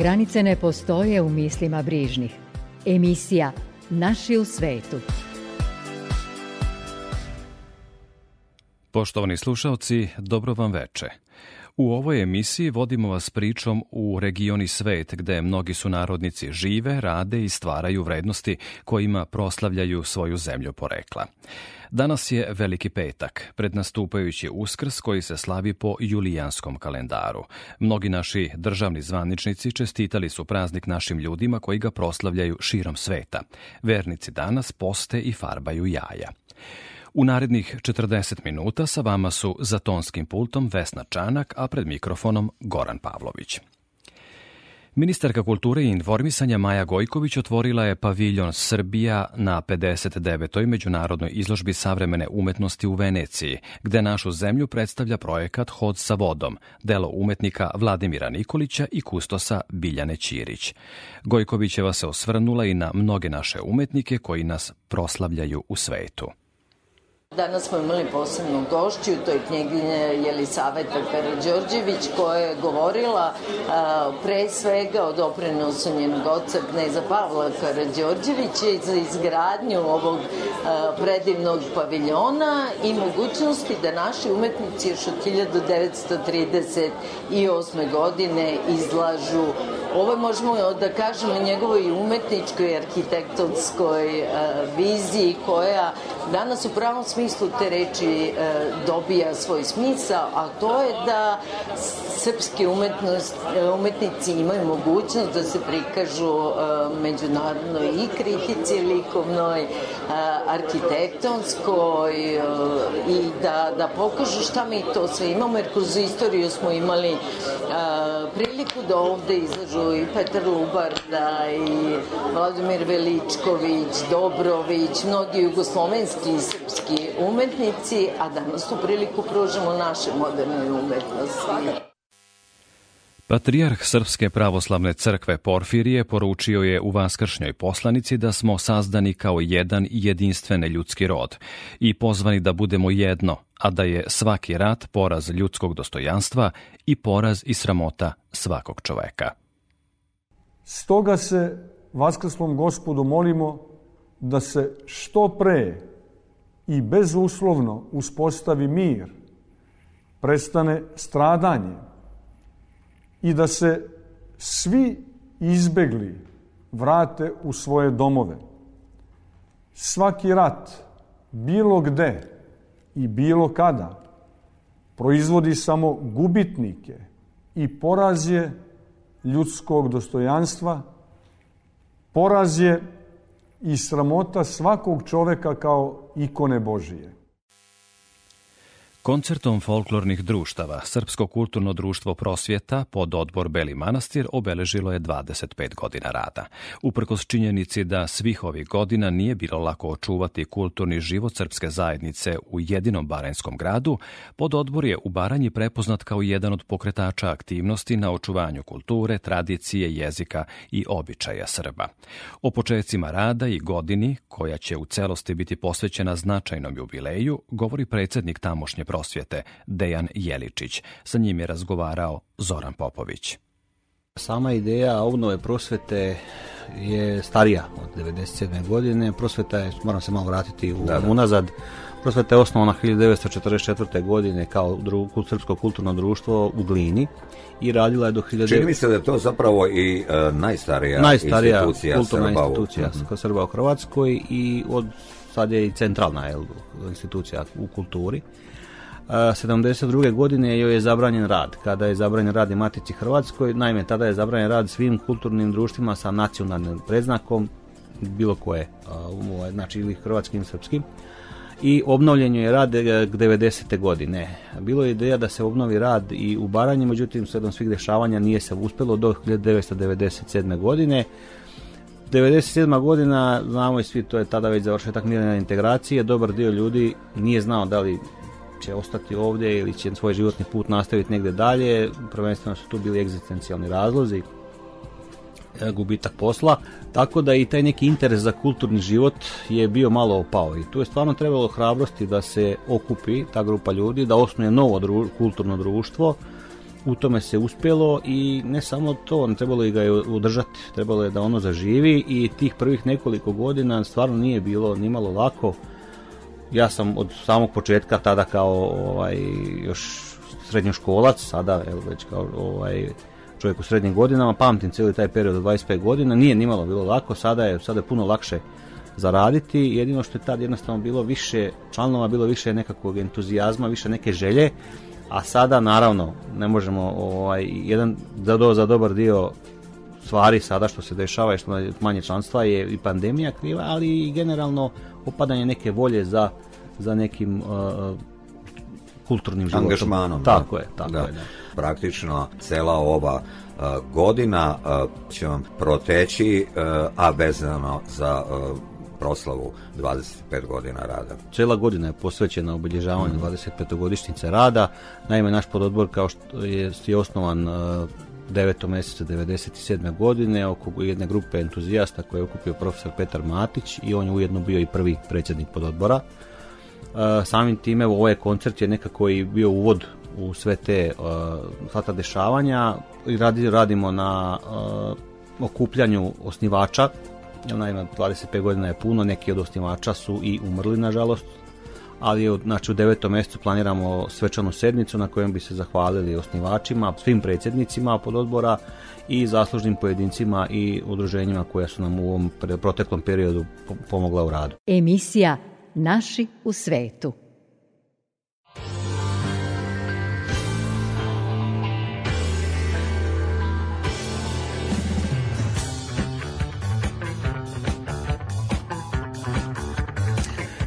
Granice ne postoje u mislima brižnih. Emisija Naši u svetu. Poštovani slušalci, dobro vam veče. U ovoj emisiji vodimo vas pričom u regioni svet gde mnogi su narodnici žive, rade i stvaraju vrednosti kojima proslavljaju svoju zemlju porekla. Danas je Veliki petak, pred nastupajući uskrs koji se slavi po julijanskom kalendaru. Mnogi naši državni zvaničnici čestitali su praznik našim ljudima koji ga proslavljaju širom sveta. Vernici danas poste i farbaju jaja. U narednih 40 minuta sa vama su za tonskim pultom Vesna Čanak, a pred mikrofonom Goran Pavlović. Ministarka kulture i informisanja Maja Gojković otvorila je paviljon Srbija na 59. međunarodnoj izložbi savremene umetnosti u Veneciji, gde našu zemlju predstavlja projekat Hod sa vodom, delo umetnika Vladimira Nikolića i kustosa Biljane Ćirić. Gojkovićeva se osvrnula i na mnoge naše umetnike koji nas proslavljaju u svetu. Danas smo imali posebnu gošću, to je knjeginja Jelisaveta Karadžorđević koja je govorila a, pre svega o doprinosu njenog oca kneza Pavla Karadžorđevića za izgradnju ovog a, predivnog paviljona i mogućnosti da naši umetnici još od 1938. godine izlažu ovo možemo da kažemo njegovoj umetničkoj arhitektonskoj viziji koja danas u pravom smislu smislu te reči e, dobija svoj smisao, a to je da srpski umetnost, e, umetnici imaju mogućnost da se prikažu e, međunarodnoj i kritici likovnoj, arhitektonskoj i da, da pokažu šta mi to sve imamo, jer kroz istoriju smo imali priliku da ovde izlažu i Petar Lubarda i Vladimir Veličković, Dobrović, mnogi jugoslovenski i srpski umetnici, a danas tu priliku pružamo naše modernoj umetnosti. Patrijarh Srpske pravoslavne crkve Porfirije poručio je u vaskršnjoj poslanici da smo sazdani kao jedan i jedinstveni ljudski rod i pozvani da budemo jedno, a da je svaki rat poraz ljudskog dostojanstva i poraz i sramota svakog čoveka. Stoga se Vaskrslom gospodu molimo da se što pre i bezuslovno uspostavi mir, prestane stradanje i da se svi izbegli vrate u svoje domove. Svaki rat, bilo gde i bilo kada, proizvodi samo gubitnike i poraz je ljudskog dostojanstva, poraz je i sramota svakog čoveka kao ikone Božije. Koncertom folklornih društava Srpsko kulturno društvo prosvjeta pod odbor Beli manastir obeležilo je 25 godina rada. Uprkos činjenici da svih ovih godina nije bilo lako očuvati kulturni život srpske zajednice u jedinom baranjskom gradu, pod odbor je u Baranji prepoznat kao jedan od pokretača aktivnosti na očuvanju kulture, tradicije, jezika i običaja Srba. O početcima rada i godini, koja će u celosti biti posvećena značajnom jubileju, govori predsednik tamošnje prosvjete Dejan Jeličić. Sa njim je razgovarao Zoran Popović. Sama ideja obnove prosvete je starija od 97. godine. Prosveta je, moram se malo vratiti u, da, da. unazad, prosveta je osnovana 1944. godine kao dru, Srpsko kulturno društvo u Glini i radila je do 19... Čini mi se da je to zapravo i uh, najstarija, najstarija institucija kulturna Srba institucija uh -huh. Srba u Hrvatskoj i od sad je i centralna jel, institucija u kulturi. 72. godine joj je zabranjen rad. Kada je zabranjen rad i Matici Hrvatskoj, naime, tada je zabranjen rad svim kulturnim društvima sa nacionalnim predznakom, bilo koje, znači ili hrvatskim, srpskim, i obnovljen je rad 90. E, godine. Bilo je ideja da se obnovi rad i u Baranji, međutim, sledom svih dešavanja nije se uspelo do 1997. godine. 97. godina, znamo i svi, to je tada već završetak mirne integracije, dobar dio ljudi nije znao da li će ostati ovdje ili će svoj životni put nastaviti negdje dalje, prvenstveno su tu bili egzistencijalni razlozi, e, gubitak posla, tako da i taj neki interes za kulturni život je bio malo opao i tu je stvarno trebalo hrabrosti da se okupi ta grupa ljudi, da osnuje novo kulturno društvo, u tome se uspjelo i ne samo to, trebalo je ga je udržati, trebalo je da ono zaživi i tih prvih nekoliko godina stvarno nije bilo nimalo lako. Ja sam od samog početka tada kao ovaj, još srednjoškolac, sada evo već kao ovaj, čovjek u srednjim godinama, pamtim cijeli taj period od 25 godina, nije nimalo bilo lako, sada je, sada je puno lakše zaraditi, jedino što je tad jednostavno bilo više članova, bilo više nekakvog entuzijazma, više neke želje, a sada naravno ne možemo ovaj, jedan za, do, za dobar dio stvari sada što se dešava i što manje članstva je i pandemija kriva, ali i generalno opadanje neke volje za, za nekim uh, kulturnim životom. Angažmanom. Tako je, tako je. Praktično cela ova uh, godina uh, će vam proteći, uh, a vezano za proslavu 25 godina rada. Cijela godina je posvećena obilježavanju mm. 25. godišnjice rada. Naime, naš pododbor kao što je, je osnovan 9. mjeseca 97. godine oko jedne grupe entuzijasta koje je okupio profesor Petar Matić i on je ujedno bio i prvi predsjednik pododbora. Uh, samim time ovaj koncert je nekako i bio uvod u sve te uh, sva ta dešavanja i radi, radimo na uh, okupljanju osnivača naime 25 godina je puno, neki od osnivača su i umrli nažalost, ali znači, u devetom mjesecu planiramo svečanu sednicu na kojem bi se zahvalili osnivačima, svim predsjednicima pododbora i zaslužnim pojedincima i udruženjima koja su nam u ovom proteklom periodu pomogla u radu. Emisija Naši u svetu.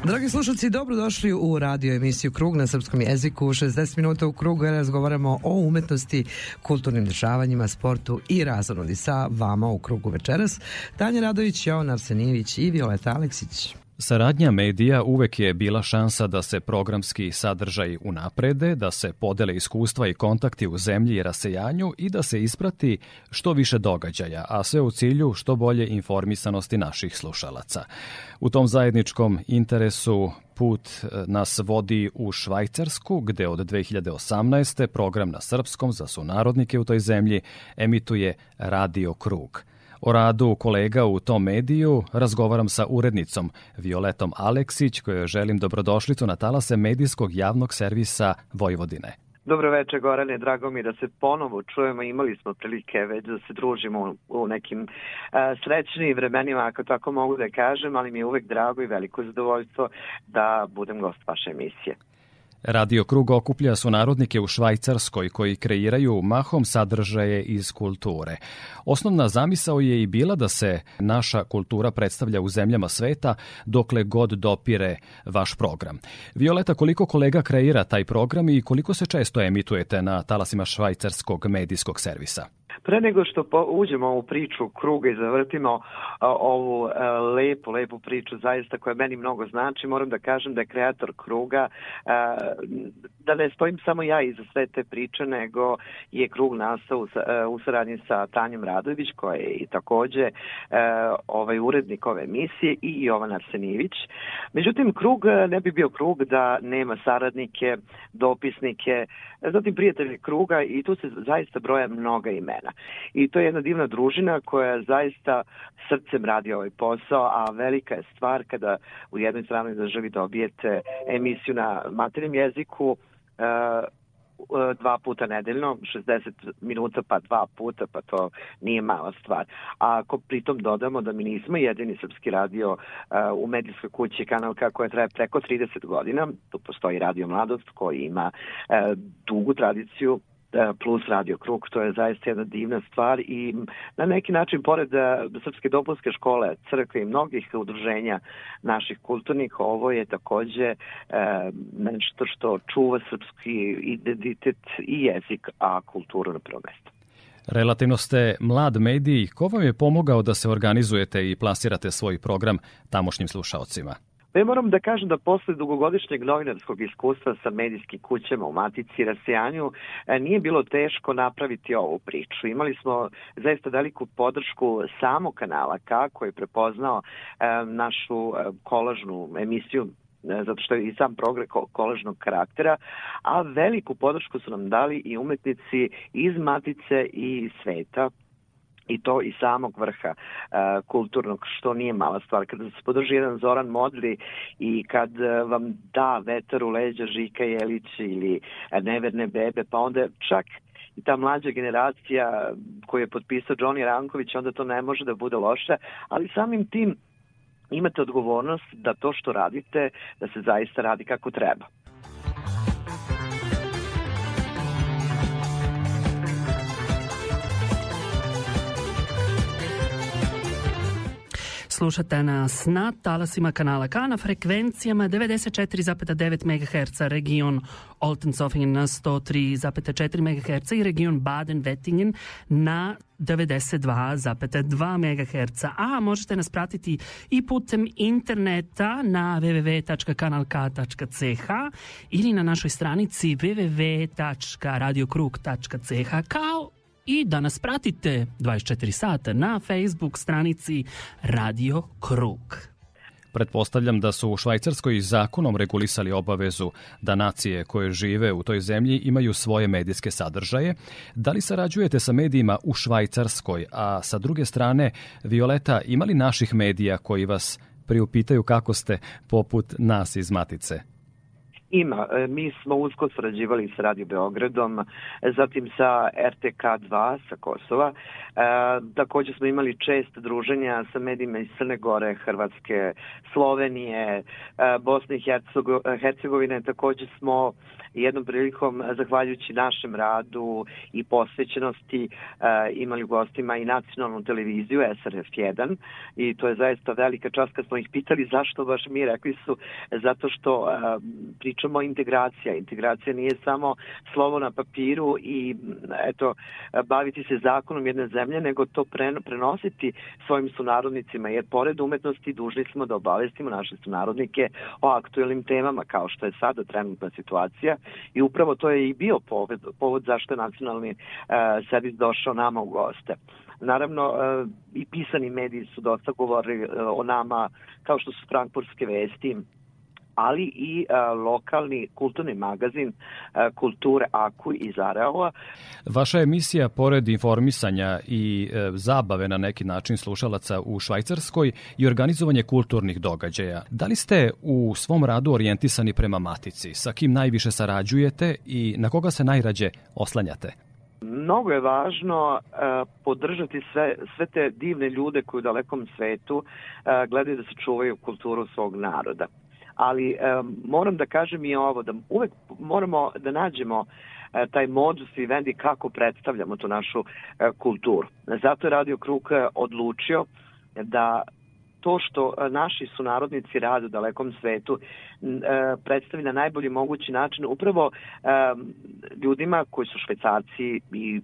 Dragi slušalci, dobrodošli u radio emisiju Krug na srpskom jeziku. 60 minuta u krugu razgovaramo o umetnosti, kulturnim dešavanjima, sportu i razonodi sa vama u krugu večeras. Tanja Radović, Jovan Arsenijević i Violeta Aleksić. Saradnja medija uvek je bila šansa da se programski sadržaj unaprede, da se podele iskustva i kontakti u zemlji i rasejanju i da se isprati što više događaja, a sve u cilju što bolje informisanosti naših slušalaca. U tom zajedničkom interesu put e, nas vodi u Švajcarsku, gde od 2018. program na srpskom za sunarodnike u toj zemlji emituje Radio Krug – O radu kolega u tom mediju razgovaram sa urednicom Violetom Aleksić, kojoj želim dobrodošlicu na talase medijskog javnog servisa Vojvodine. Dobro večer, Gorane, drago mi da se ponovo čujemo. Imali smo prilike već da se družimo u nekim uh, srećnim vremenima, ako tako mogu da kažem, ali mi je uvek drago i veliko zadovoljstvo da budem gost vaše emisije. Radio Krug okuplja su narodnike u Švajcarskoj koji kreiraju mahom sadržaje iz kulture. Osnovna zamisao je i bila da se naša kultura predstavlja u zemljama sveta dokle god dopire vaš program. Violeta, koliko kolega kreira taj program i koliko se često emitujete na talasima švajcarskog medijskog servisa? Pre nego što po, uđemo u priču kruga i zavrtimo a, ovu a, lepu, lepu priču zaista koja meni mnogo znači, moram da kažem da je kreator kruga, a, da ne stojim samo ja iza sve te priče, nego je krug nastao u, u saradnji sa Tanjom Radović, koja je i takođe ovaj urednik ove emisije i Jovan Arsenijević. Međutim, krug ne bi bio krug da nema saradnike, dopisnike, zatim prijatelje kruga i tu se zaista broja mnoga imena. I to je jedna divna družina koja zaista srcem radi ovaj posao, a velika je stvar kada u jednoj stranoj državi dobijete emisiju na materijem jeziku, dva puta nedeljno, 60 minuta pa dva puta, pa to nije mala stvar. A ako pritom dodamo da mi nismo jedini srpski radio uh, u medijskoj kući kanalka koja traje preko 30 godina, tu postoji Radio Mladost koji ima uh, dugu tradiciju plus Radio Krug, to je zaista jedna divna stvar i na neki način, pored e, Srpske dopunske škole, crkve i mnogih udruženja naših kulturnih, ovo je takođe e, nešto što čuva srpski identitet i jezik, a kulturu na prvo mesto. Relativno ste mlad medij, ko vam je pomogao da se organizujete i plasirate svoj program tamošnjim slušaocima? Ja moram da kažem da posle dugogodišnjeg novinarskog iskustva sa medijskim kućama u Matici i Rasijanju e, nije bilo teško napraviti ovu priču. Imali smo zaista veliku podršku samog kanala K koji je prepoznao e, našu e, kolažnu emisiju zato što je i sam program kolažnog karaktera, a veliku podršku su nam dali i umetnici iz Matice i sveta, i to i samog vrha uh, kulturnog, što nije mala stvar. Kada se podrži jedan Zoran Modri i kad uh, vam da vetar u leđa Žika Jelić ili uh, Neverne bebe, pa onda čak i ta mlađa generacija koju je potpisao Johnny Ranković, onda to ne može da bude loše, ali samim tim imate odgovornost da to što radite, da se zaista radi kako treba. Slušate nas na talasima kanala K na frekvencijama 94,9 MHz region Oltensofingen na 103,4 MHz i region Baden-Wettingen na 92,2 MHz. A možete nas pratiti i putem interneta na www.kanalk.ch ili na našoj stranici www.radiokrug.ch kao i da nas pratite 24 sata na Facebook stranici Radio Krug. Pretpostavljam da su u Švajcarskoj zakonom regulisali obavezu da nacije koje žive u toj zemlji imaju svoje medijske sadržaje. Da li sarađujete sa medijima u Švajcarskoj, a sa druge strane, Violeta, imali naših medija koji vas priupitaju kako ste poput nas iz Matice? Ima. E, mi smo usko srađivali s Radio Beogradom, zatim sa RTK2 sa Kosova. E, takođe smo imali čest druženja sa medijima iz Crne Gore, Hrvatske, Slovenije, e, Bosne i Hercegovine. Takođe smo jednom prilikom, zahvaljujući našem radu i posvećenosti, imali u gostima i nacionalnu televiziju SRF1 i to je zaista velika čast kad smo ih pitali zašto baš mi rekli su zato što pričamo integracija. Integracija nije samo slovo na papiru i eto baviti se zakonom jedne zemlje, nego to prenositi svojim sunarodnicima, jer pored umetnosti dužni smo da obavestimo naše sunarodnike o aktuelnim temama, kao što je sada trenutna situacija i upravo to je i bio povod, povod zašto je nacionalni uh, servis došao nama u goste. Naravno, uh, i pisani mediji su dosta govorili uh, o nama, kao što su frankfurtske vesti, ali i a, lokalni kulturni magazin a, Kulture Aku iz Areova. Vaša emisija, pored informisanja i e, zabave na neki način slušalaca u Švajcarskoj i organizovanje kulturnih događaja, da li ste u svom radu orijentisani prema matici? Sa kim najviše sarađujete i na koga se najrađe oslanjate? Mnogo je važno uh, podržati sve, sve te divne ljude koji u dalekom svetu uh, gledaju da se čuvaju kulturu svog naroda ali moram da kažem i ovo, da uvek moramo da nađemo uh, taj modus i vendi kako predstavljamo tu našu uh, kulturu. Zato je Radio Kruk odlučio da to što naši sunarodnici rade u dalekom svetu predstavi na najbolji mogući način upravo ljudima koji su švajcarci i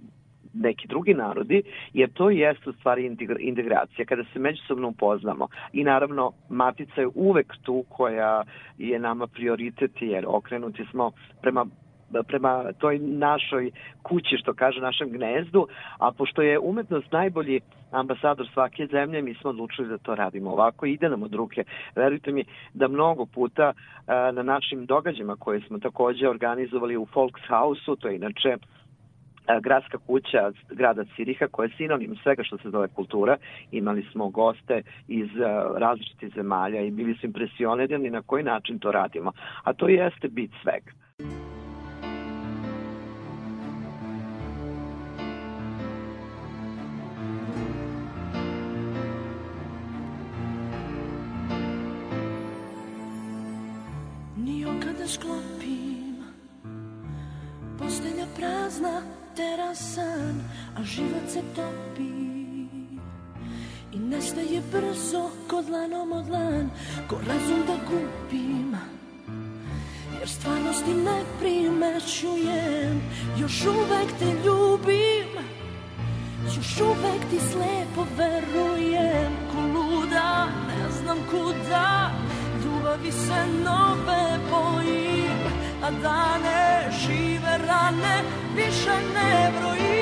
neki drugi narodi, jer to jeste u stvari integracija, kada se međusobno upoznamo. I naravno, matica je uvek tu koja je nama prioritet, jer okrenuti smo prema prema toj našoj kući, što kaže našem gnezdu, a pošto je umetnost najbolji ambasador svake zemlje, mi smo odlučili da to radimo ovako i ide nam od ruke. Verujte mi da mnogo puta na našim događajima koje smo takođe organizovali u Volkshouse-u, to je inače gradska kuća grada Ciriha koja je sinonim svega što se zove kultura. Imali smo goste iz različitih zemalja i bili su impresionirani na koji način to radimo. A to jeste bit svega. Život se topi I nestaje brzo ko dlanom od lan Ko razum da gubim Jer stvarnosti ne primećujem. Još uvek te ljubim Još uvek ti slepo verujem. Ko luda, ne znam kuda Ljubavi se nove bojim A dane žive rane Više ne brojim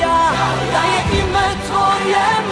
ja Da je ime tvoje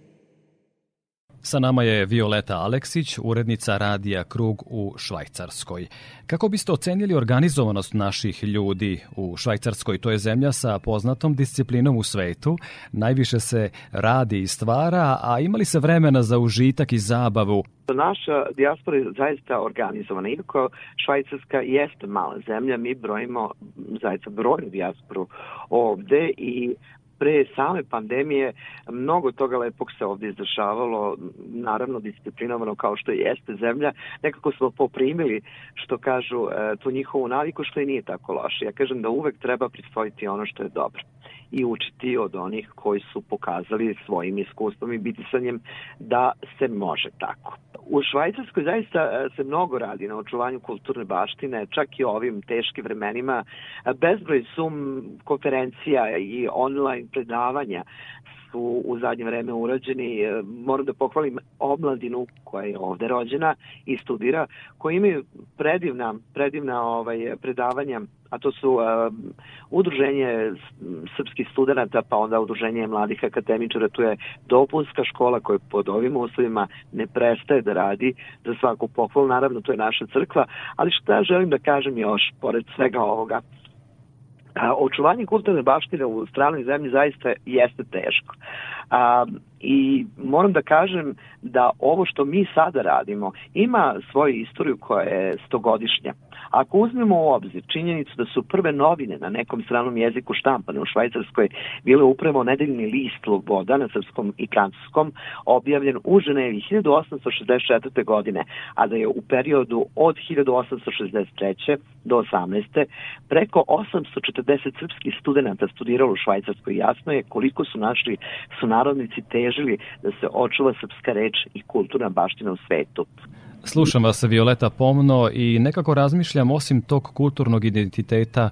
Sa nama je Violeta Aleksić, urednica radija Krug u Švajcarskoj. Kako biste ocenili organizovanost naših ljudi u Švajcarskoj? To je zemlja sa poznatom disciplinom u svetu. Najviše se radi i stvara, a imali se vremena za užitak i zabavu? Naša dijaspora je zaista organizovana. Iako Švajcarska jeste mala zemlja, mi brojimo zaista brojnu dijasporu ovde i pre same pandemije mnogo toga lepog se ovde izdešavalo, naravno disciplinovano kao što jeste zemlja. Nekako smo poprimili, što kažu, e, tu njihovu naviku, što i nije tako loše. Ja kažem da uvek treba prisvojiti ono što je dobro i učiti od onih koji su pokazali svojim iskustvom i bitisanjem da se može tako. U Švajcarskoj zaista e, se mnogo radi na očuvanju kulturne baštine, čak i ovim teškim vremenima. Bezbroj sum konferencija i online predavanja su u zadnje vreme urađeni. E, Moram da pohvalim omladinu koja je ovde rođena i studira, koji imaju predivna, predivna ovaj, predavanja a to su uh, udruženje srpskih studenta, pa onda udruženje mladih akademičara, tu je dopunska škola koja pod ovim uslovima ne prestaje da radi za svaku pohvalu, naravno to je naša crkva, ali šta želim da kažem još, pored svega ovoga, a, očuvanje kulturne baštine u stranoj zemlji zaista jeste teško. A, I moram da kažem da ovo što mi sada radimo ima svoju istoriju koja je stogodišnja. Ako uzmemo u obzir činjenicu da su prve novine na nekom stranom jeziku štampane u Švajcarskoj bile upravo nedeljni list Sloboda na srpskom i francuskom objavljen u Ženevi 1864. godine, a da je u periodu od 1863. do 18. preko 840 srpskih studenta studiralo u Švajcarskoj. Jasno je koliko su naši sunarodnici težili da se očuva srpska reč i kulturna baština u svetu. Slušam vas, Violeta, pomno i nekako razmišljam, osim tog kulturnog identiteta,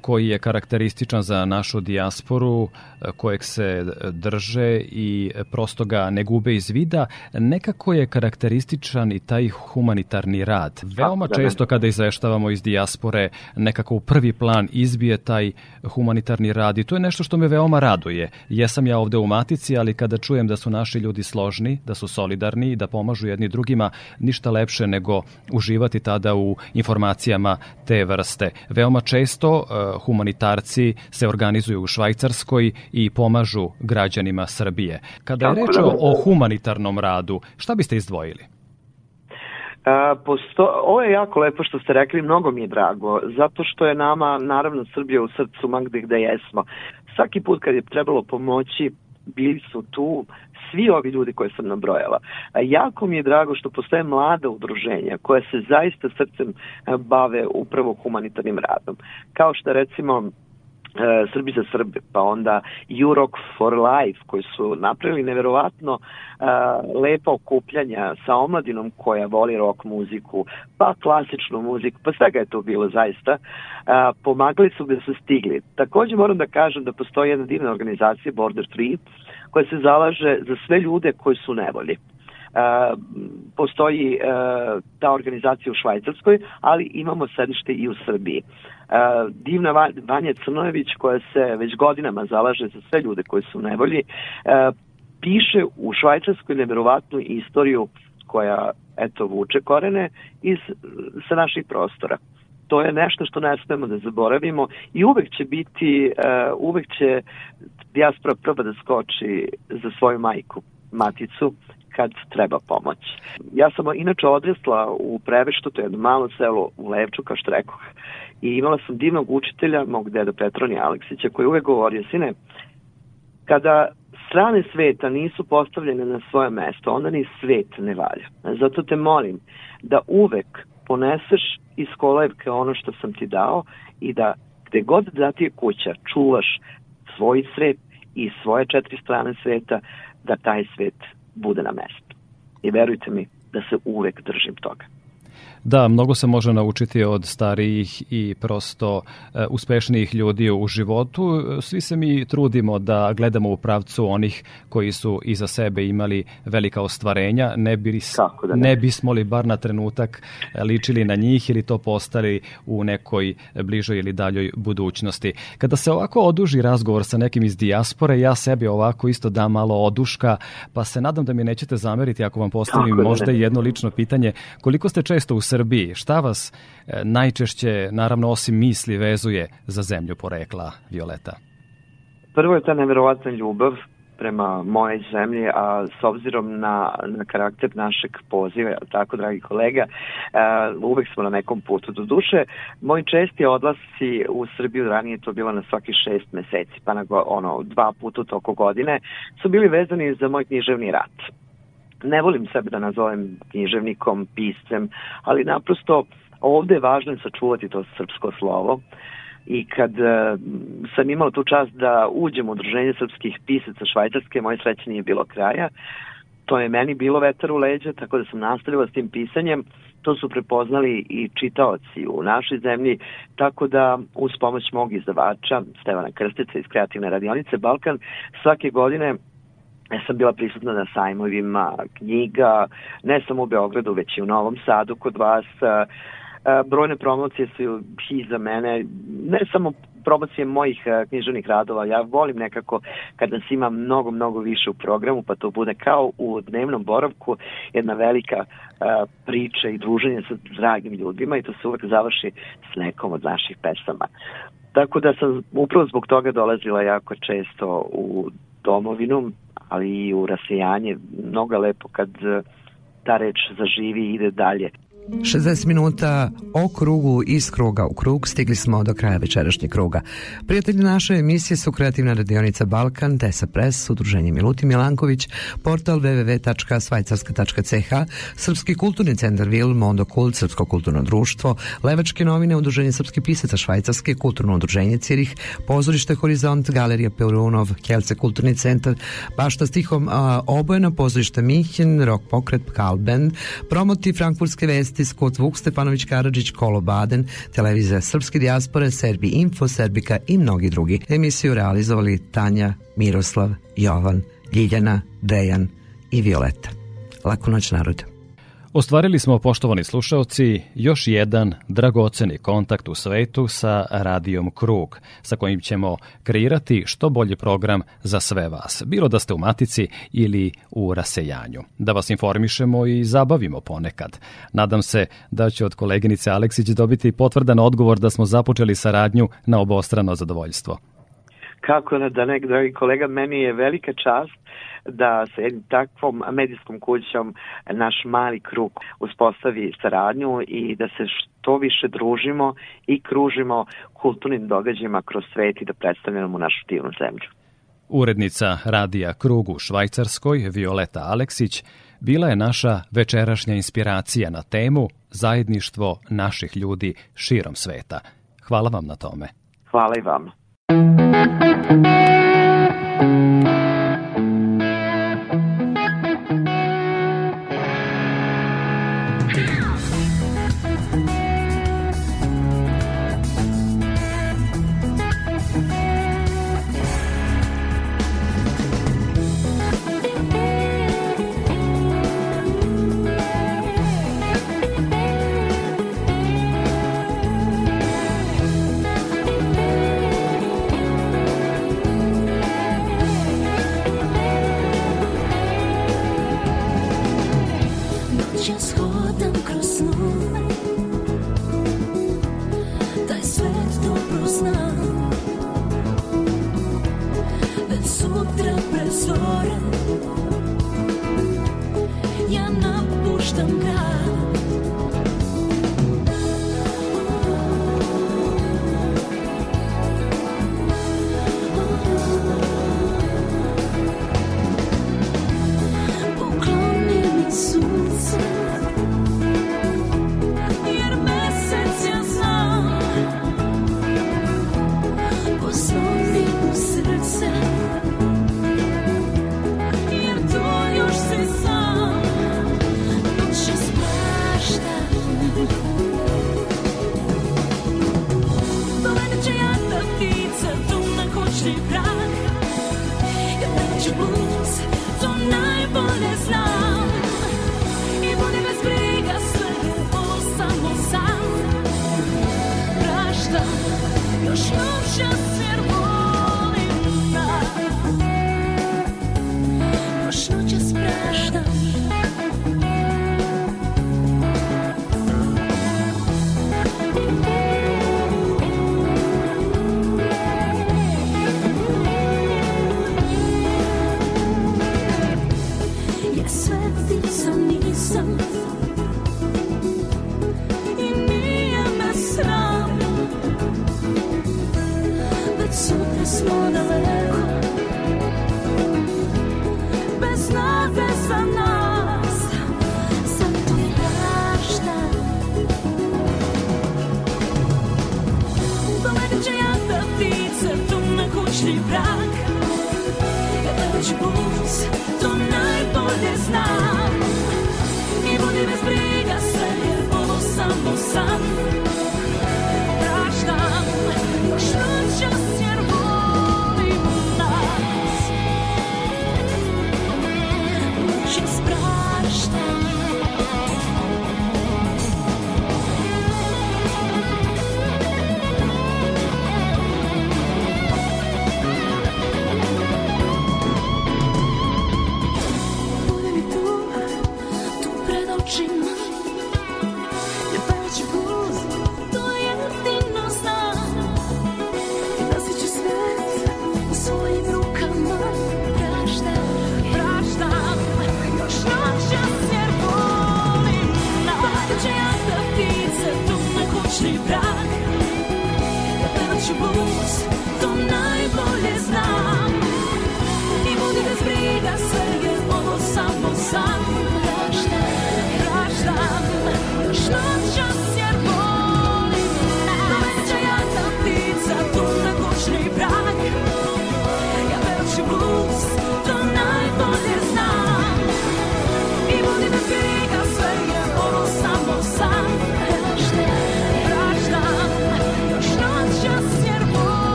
koji je karakterističan za našu dijasporu, kojeg se drže i prosto ga ne gube iz vida, nekako je karakterističan i taj humanitarni rad. Veoma da, često kada izveštavamo iz dijaspore, nekako u prvi plan izbije taj humanitarni rad i to je nešto što me veoma raduje. Jesam ja ovde u Matici, ali kada čujem da su naši ljudi složni, da su solidarni i da pomažu jedni drugima, ništa lepše nego uživati tada u informacijama te vrste. Veoma često humanitarci se organizuju u Švajcarskoj i pomažu građanima Srbije. Kada je reč o, humanitarnom radu, šta biste izdvojili? A, posto, ovo je jako lepo što ste rekli, mnogo mi je drago, zato što je nama, naravno, Srbija u srcu, ma gde, gde jesmo. Svaki put kad je trebalo pomoći, bili su tu svi ovi ljudi koje sam nabrojala. A jako mi je drago što postoje mlada udruženja koja se zaista srcem bave upravo humanitarnim radom. Kao što recimo e, Srbi za Srbe, pa onda Euroc for Life koji su napravili neverovatno e, lepa okupljanja sa omladinom koja voli rock muziku, pa klasičnu muziku, pa svega je to bilo zaista. E, pomagali su da su stigli. Takođe moram da kažem da postoji jedna divna organizacija Border Tree koja se zalaže za sve ljude koji su nevolji. Uh, postoji uh, ta organizacija u Švajcarskoj, ali imamo sedište i u Srbiji. Uh, divna Vanja Crnojević koja se već godinama zalaže za sve ljude koji su nevolji, uh, piše u Švajcarskoj neverovatnu istoriju koja eto vuče korene iz, sa naših prostora. To je nešto što ne smemo da zaboravimo i uvek će biti, uh, uvek će dijaspora proba da skoči za svoju majku, maticu, kad treba pomoć. Ja sam inače odrasla u Preveštu, to je jedno malo selo u Levču, kao što rekoh, i imala sam divnog učitelja, mog deda Petronija Aleksića, koji uvek govorio, sine, kada strane sveta nisu postavljene na svoje mesto, onda ni svet ne valja. Zato te molim da uvek poneseš iz kolevke ono što sam ti dao i da gde god da ti je kuća, čuvaš svoj svet i svoje četiri strane sveta, da taj svet bude na mestu. I verujte mi da se uvek držim toga. Da, mnogo se može naučiti od starijih i prosto e, uspešnijih ljudi u životu. Svi se mi trudimo da gledamo u pravcu onih koji su iza sebe imali velika ostvarenja. Ne, bi, da ne. ne bismo li bar na trenutak ličili na njih ili to postali u nekoj bližoj ili daljoj budućnosti. Kada se ovako oduži razgovor sa nekim iz dijaspore, ja sebi ovako isto dam malo oduška, pa se nadam da mi nećete zameriti ako vam postavim da možda ne. jedno lično pitanje. Koliko ste često u Srbiji? Šta vas e, najčešće, naravno osim misli, vezuje za zemlju porekla, Violeta? Prvo je ta neverovatna ljubav prema moje zemlji, a s obzirom na, na karakter našeg poziva, tako dragi kolega, uh, uvek smo na nekom putu. Do duše, moji česti odlasci u Srbiju, ranije to bilo na svaki šest meseci, pa na ono, dva puta toko godine, su bili vezani za moj književni rat ne volim sebe da nazovem književnikom, piscem, ali naprosto ovde je važno sačuvati to srpsko slovo i kad uh, sam imala tu čast da uđem u udruženje srpskih pisaca Švajcarske, moje sreće nije bilo kraja. To je meni bilo vetar u leđa, tako da sam nastavila s tim pisanjem. To su prepoznali i čitaoci u našoj zemlji, tako da uz pomoć mog izdavača, Stevana Krstica iz Kreativne radionice Balkan, svake godine Ja sam bila prisutna na sajmovima knjiga, ne samo u Beogradu, već i u Novom Sadu kod vas. Brojne promocije su i za mene, ne samo promocije mojih književnih radova, ja volim nekako kad nas ima mnogo, mnogo više u programu, pa to bude kao u dnevnom boravku jedna velika priča i druženje sa dragim ljudima i to se uvek završi s nekom od naših pesama. Tako da sam upravo zbog toga dolazila jako često u domovinu, ali i u rasejanje. Mnogo lepo kad ta reč zaživi i ide dalje. 60 minuta o krugu iz kruga u krug stigli smo do kraja večerašnjeg kruga. Prijatelji naše emisije su Kreativna radionica Balkan, Tesa Press, Udruženje Miluti Milanković, portal www.svajcarska.ch, Srpski kulturni centar Vil, Mondo Kult, Srpsko kulturno društvo, Levačke novine, Udruženje srpskih pisaca Švajcarske, Kulturno udruženje Cirih, Pozorište Horizont, Galerija Peurunov, Kelce kulturni centar, Bašta stihom a, Obojena, Pozorište Mihin, Rock pokret, Kalbend, Promoti Frankfurtske vesti, Skot Vuk Stefanović Karadžić, Kolo Baden, Televizija Srpske dijaspore, Serbi Info, Serbika i mnogi drugi. Emisiju realizovali Tanja, Miroslav, Jovan, Ljiljana, Dejan i Violeta. Laku noć narodu. Ostvarili smo, poštovani slušaoci, još jedan dragoceni kontakt u svetu sa radijom Krug, sa kojim ćemo kreirati što bolji program za sve vas, bilo da ste u matici ili u rasejanju. Da vas informišemo i zabavimo ponekad. Nadam se da će od koleginice Aleksić dobiti potvrdan odgovor da smo započeli saradnju na obostrano zadovoljstvo. Kako da ne, dragi kolega, meni je velika čast da sa jednim takvom medijskom kućom naš mali krug uspostavi saradnju i da se što više družimo i kružimo kulturnim događajima kroz svet i da predstavljamo našu divnu zemlju. Urednica radija Krug u Švajcarskoj, Violeta Aleksić, bila je naša večerašnja inspiracija na temu zajedništvo naših ljudi širom sveta. Hvala vam na tome. Hvala i vama. дозора Я на пуштом краю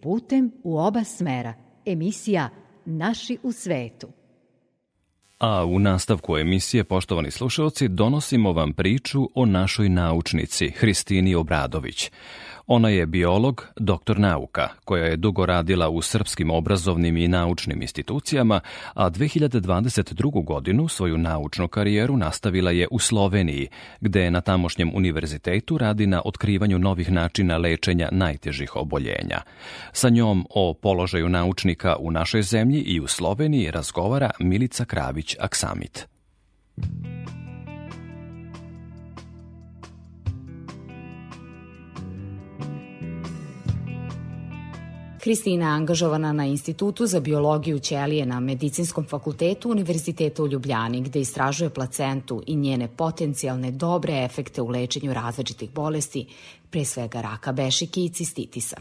putem u oba smera. Emisija Naši u svetu. A u nastavku emisije, poštovani slušalci, donosimo vam priču o našoj naučnici, Hristini Obradović. Ona je biolog, doktor nauka, koja je dugo radila u srpskim obrazovnim i naučnim institucijama, a 2022. godinu svoju naučnu karijeru nastavila je u Sloveniji, gde na tamošnjem univerzitetu radi na otkrivanju novih načina lečenja najtežih oboljenja. Sa njom o položaju naučnika u našoj zemlji i u Sloveniji razgovara Milica Kravić-Aksamit. Kristina je angažovana na Institutu za biologiju ćelije na Medicinskom fakultetu Univerziteta u Ljubljani, gde istražuje placentu i njene potencijalne dobre efekte u lečenju različitih bolesti, pre svega raka bešike i cistitisa.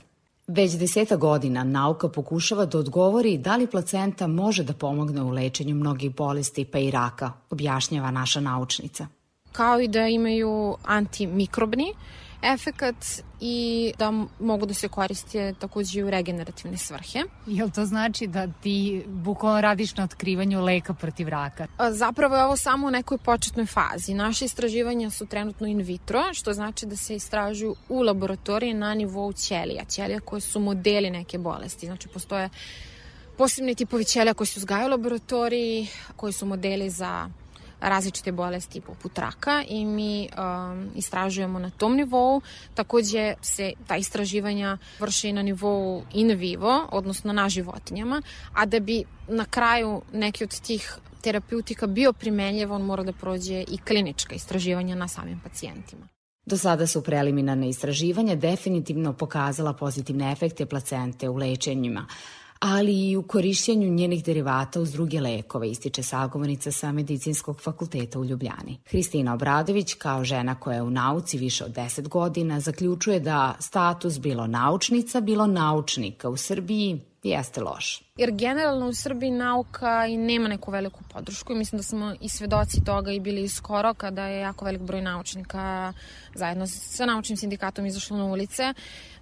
Već deseta godina nauka pokušava da odgovori da li placenta može da pomogne u lečenju mnogih bolesti pa i raka, objašnjava naša naučnica. Kao i da imaju antimikrobni, efekat i da mogu da se koriste takođe i u regenerativne svrhe. Jel to znači da ti bukvalno radiš na otkrivanju leka protiv raka? Zapravo je ovo samo u nekoj početnoj fazi. Naše istraživanja su trenutno in vitro, što znači da se istražuju u laboratoriji na nivou ćelija. Ćelija koje su modeli neke bolesti. Znači postoje posebni tipovi ćelija koji se uzgajaju u laboratoriji, koji su modeli za različite bolesti poput raka i mi um, istražujemo na tom nivou. Takođe se ta istraživanja vrše na nivou in vivo, odnosno na životinjama, a da bi na kraju neki od tih terapeutika bio primenljiv, on mora da prođe i klinička istraživanja na samim pacijentima. Do sada su preliminarne istraživanja definitivno pokazala pozitivne efekte placente u lečenjima, ali i u korišćenju njenih derivata uz druge lekove, ističe sagovornica sa Medicinskog fakulteta u Ljubljani. Hristina Obradović, kao žena koja je u nauci više od 10 godina, zaključuje da status bilo naučnica, bilo naučnika u Srbiji jeste loš. Jer generalno u Srbiji nauka i nema neku veliku podršku i mislim da smo i svedoci toga i bili skoro kada je jako velik broj naučnika zajedno sa naučnim sindikatom izašlo na ulice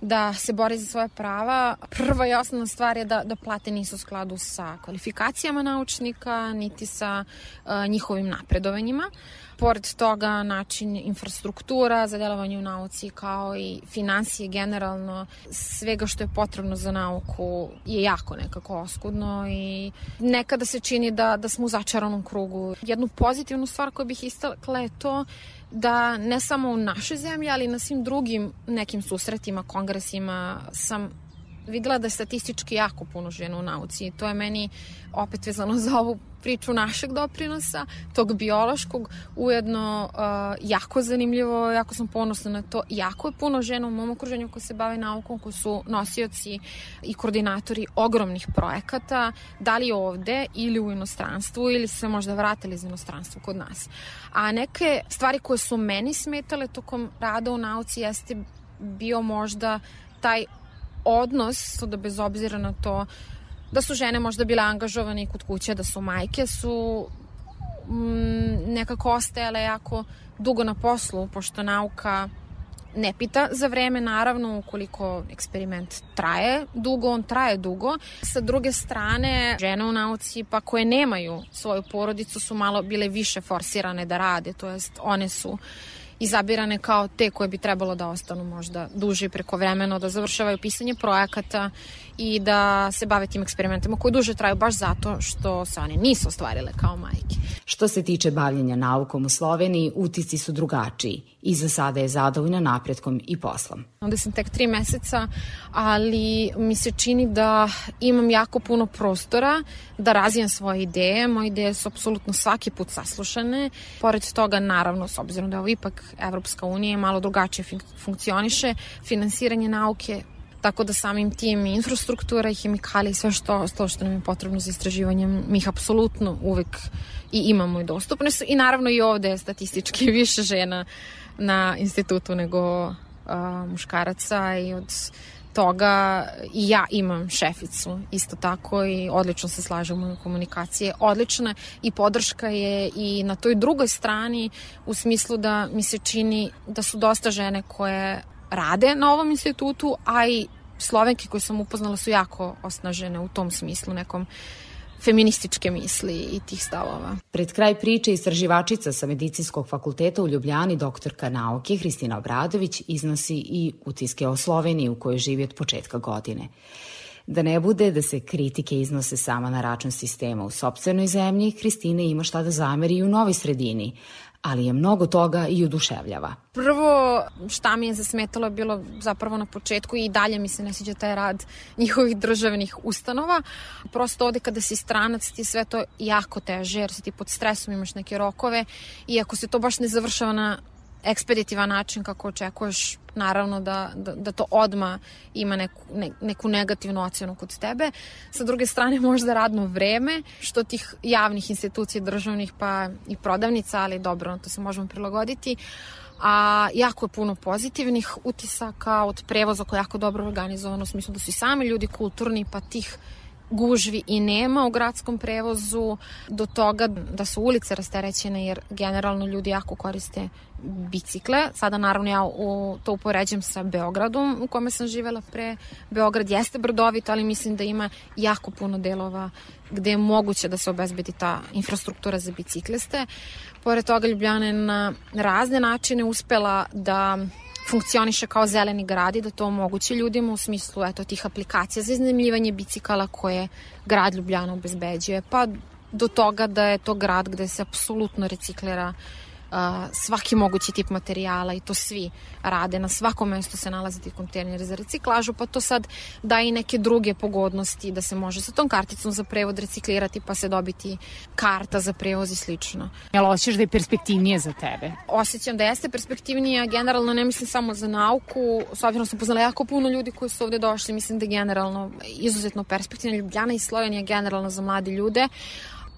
da se bori za svoje prava. Prva i osnovna stvar je da, da plate nisu u skladu sa kvalifikacijama naučnika, niti sa uh, njihovim napredovanjima. Pored toga, način infrastruktura za delovanje u nauci kao i financije generalno, svega što je potrebno za nauku jako nekako oskudno i nekada se čini da, da smo u začaranom krugu. Jednu pozitivnu stvar koju bih istakla je to da ne samo u našoj zemlji, ali na svim drugim nekim susretima, kongresima sam videla da je statistički jako puno žena u nauci i to je meni opet vezano za ovu priču našeg doprinosa, tog biološkog, ujedno uh, jako zanimljivo, jako sam ponosna na to. Jako je puno žena u mom okruženju koji se bave naukom, koji su nosioci i koordinatori ogromnih projekata, da li ovde ili u inostranstvu ili se možda vratili iz inostranstva kod nas. A neke stvari koje su meni smetale tokom rada u nauci jeste bio možda taj odnos, da bez obzira na to da su žene možda bile angažovane i kod kuće, da su majke, su mm, nekako ostajale jako dugo na poslu, pošto nauka ne pita za vreme, naravno, ukoliko eksperiment traje dugo, on traje dugo. Sa druge strane, žene u nauci, pa koje nemaju svoju porodicu, su malo bile više forsirane da rade, to jest one su uh, izabirane kao te koje bi trebalo da ostanu možda duže preko vremena, da završavaju pisanje projekata i da se bave tim eksperimentima koji duže traju baš zato što se one nisu ostvarile kao majke. Što se tiče bavljenja naukom u Sloveniji, utici su drugačiji i za sada je zadovoljna napretkom i poslom. Onda sam tek tri meseca, ali mi se čini da imam jako puno prostora da razvijem svoje ideje. Moje ideje su apsolutno svaki put saslušane. Pored toga, naravno, s obzirom da je ovo ipak Evropska unija malo drugačije funkcioniše, finansiranje nauke tako da samim tim i infrastruktura i hemikalije i sve što, to što nam je potrebno za istraživanje, mi ih apsolutno uvek i imamo i dostupne su. I naravno i ovde je statistički više žena na institutu nego a, muškaraca i od toga i ja imam šeficu. Isto tako i odlično se slažemo u komunikacije odlična i podrška je i na toj drugoj strani u smislu da mi se čini da su dosta žene koje rade na ovom institutu, a i Slovenke koje sam upoznala su jako osnažene u tom smislu, nekom feminističke misli i tih stavova. Pred kraj priče istraživačica sa Medicinskog fakulteta u Ljubljani, doktorka nauke Hristina Obradović, iznosi i utiske o Sloveniji u kojoj živi od početka godine. Da ne bude da se kritike iznose sama na račun sistema u sobstvenoj zemlji, Hristina ima šta da zameri i u novoj sredini, ali je mnogo toga i oduševljava. Prvo šta mi je zasmetalo je bilo zapravo na početku i dalje mi se ne sviđa taj rad njihovih državnih ustanova. Prosto ovde kada si stranac ti sve to jako teže jer si ti pod stresom, imaš neke rokove i ako se to baš ne završava na ekspeditivan način kako očekuješ naravno da, da, da to odma ima neku, ne, neku negativnu ocenu kod tebe. Sa druge strane možda radno vreme, što tih javnih institucija državnih pa i prodavnica, ali dobro, to se možemo prilagoditi a jako je puno pozitivnih utisaka od prevoza koji je jako dobro organizovan u smislu da su i sami ljudi kulturni pa tih gužvi i nema u gradskom prevozu do toga da su ulice rasterećene jer generalno ljudi jako koriste bicikle. Sada naravno ja u, to upoređam sa Beogradom u kome sam živela pre. Beograd jeste brdovit, ali mislim da ima jako puno delova gde je moguće da se obezbedi ta infrastruktura za bicikliste. Pored toga Ljubljana je na razne načine uspela da funkcioniše kao zeleni grad i da to omogući ljudima u smislu eto, tih aplikacija za iznajmljivanje bicikala koje grad Ljubljana obezbeđuje, pa do toga da je to grad gde se apsolutno reciklira svaki mogući tip materijala i to svi rade. Na svakom mestu se nalaze ti kontejneri za reciklažu, pa to sad da i neke druge pogodnosti da se može sa tom karticom za prevod reciklirati pa se dobiti karta za prevoz i slično. Jel osjećaš da je perspektivnije za tebe? Osjećam da jeste perspektivnije, generalno ne mislim samo za nauku, s obzirom sam poznala jako puno ljudi koji su ovde došli, mislim da je generalno izuzetno perspektivna Ljubljana i Slovenija generalno za mladi ljude,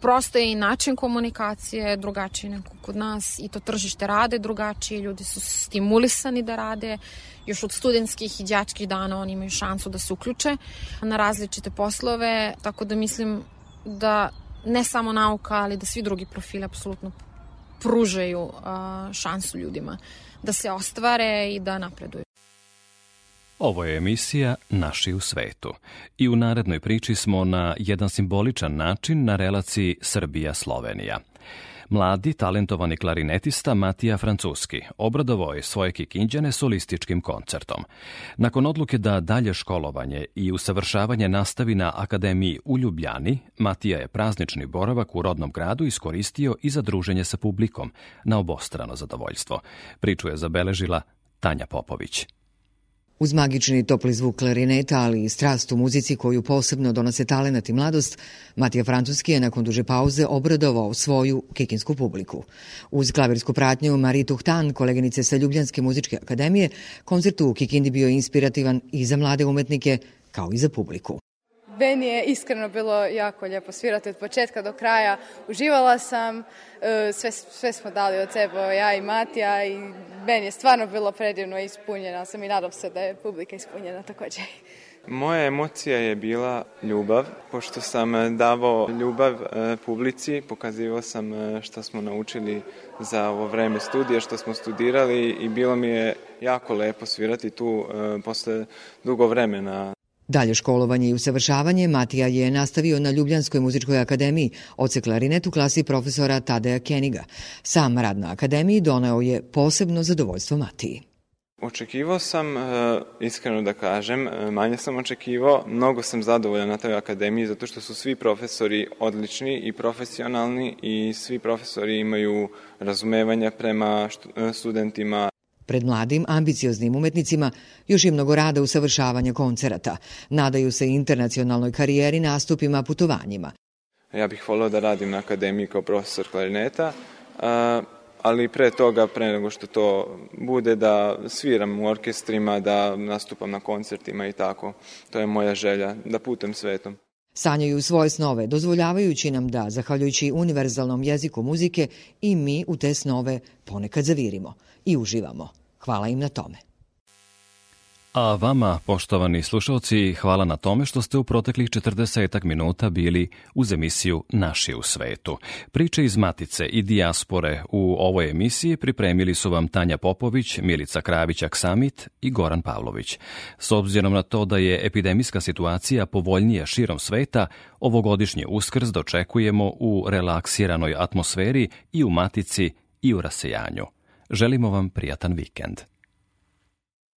prosto je i način komunikacije drugačiji nego kod nas i to tržište rade drugačije, ljudi su stimulisani da rade, još od studentskih i đačkih dana oni imaju šansu da se uključe na različite poslove, tako da mislim da ne samo nauka, ali da svi drugi profili apsolutno pružaju šansu ljudima da se ostvare i da napreduju. Ovo je emisija Naši u svetu i u narednoj priči smo na jedan simboličan način na relaciji Srbija-Slovenija. Mladi, talentovani klarinetista Matija Francuski obradovao je svoje kikinđane solističkim koncertom. Nakon odluke da dalje školovanje i usavršavanje nastavi na Akademiji u Ljubljani, Matija je praznični boravak u rodnom gradu iskoristio i za druženje sa publikom na obostrano zadovoljstvo. Priču je zabeležila Tanja Popović. Uz magični topli zvuk klarineta, ali i strast u muzici koju posebno donose talenat i mladost, Matija Francuski je nakon duže pauze obradovao svoju kikinsku publiku. Uz klavirsku pratnju Marie Tuhtan, koleginice sa Ljubljanske muzičke akademije, koncert u Kikindi bio inspirativan i za mlade umetnike, kao i za publiku. Meni je iskreno bilo jako lijepo svirati od početka do kraja. Uživala sam, e, sve, sve smo dali od sebe, ja i Matija i meni je stvarno bilo predivno i ispunjena sam i nadam se da je publika ispunjena takođe. Moja emocija je bila ljubav, pošto sam davao ljubav e, publici, pokazivao sam e, šta smo naučili za ovo vreme studija, što smo studirali i bilo mi je jako lepo svirati tu posle dugo vremena. Dalje školovanje i usavršavanje Matija je nastavio na Ljubljanskoj muzičkoj akademiji, oce klarinet u klasi profesora Tadeja Keniga. Sam rad na akademiji doneo je posebno zadovoljstvo Matiji. Očekivao sam, e, iskreno da kažem, e, manje sam očekivao, mnogo sam zadovoljan na toj akademiji zato što su svi profesori odlični i profesionalni i svi profesori imaju razumevanja prema e, studentima. Pred mladim, ambicioznim umetnicima još je mnogo rada u savršavanju koncerata. Nadaju se internacionalnoj karijeri, nastupima, putovanjima. Ja bih volio da radim na akademiji kao profesor klarineta, ali pre toga, pre nego što to bude, da sviram u orkestrima, da nastupam na koncertima i tako. To je moja želja, da putem svetom. Sanjaju svoje snove, dozvoljavajući nam da, zahvaljujući univerzalnom jeziku muzike, i mi u te snove ponekad zavirimo i uživamo. Hvala im na tome. A vama, poštovani slušalci, hvala na tome što ste u proteklih 40 minuta bili uz emisiju Naši u svetu. Priče iz Matice i dijaspore u ovoj emisiji pripremili su vam Tanja Popović, Milica Kravić-Aksamit i Goran Pavlović. S obzirom na to da je epidemijska situacija povoljnija širom sveta, ovogodišnji uskrs dočekujemo u relaksiranoj atmosferi i u Matici i u rasejanju. Želimo vam prijatan vikend.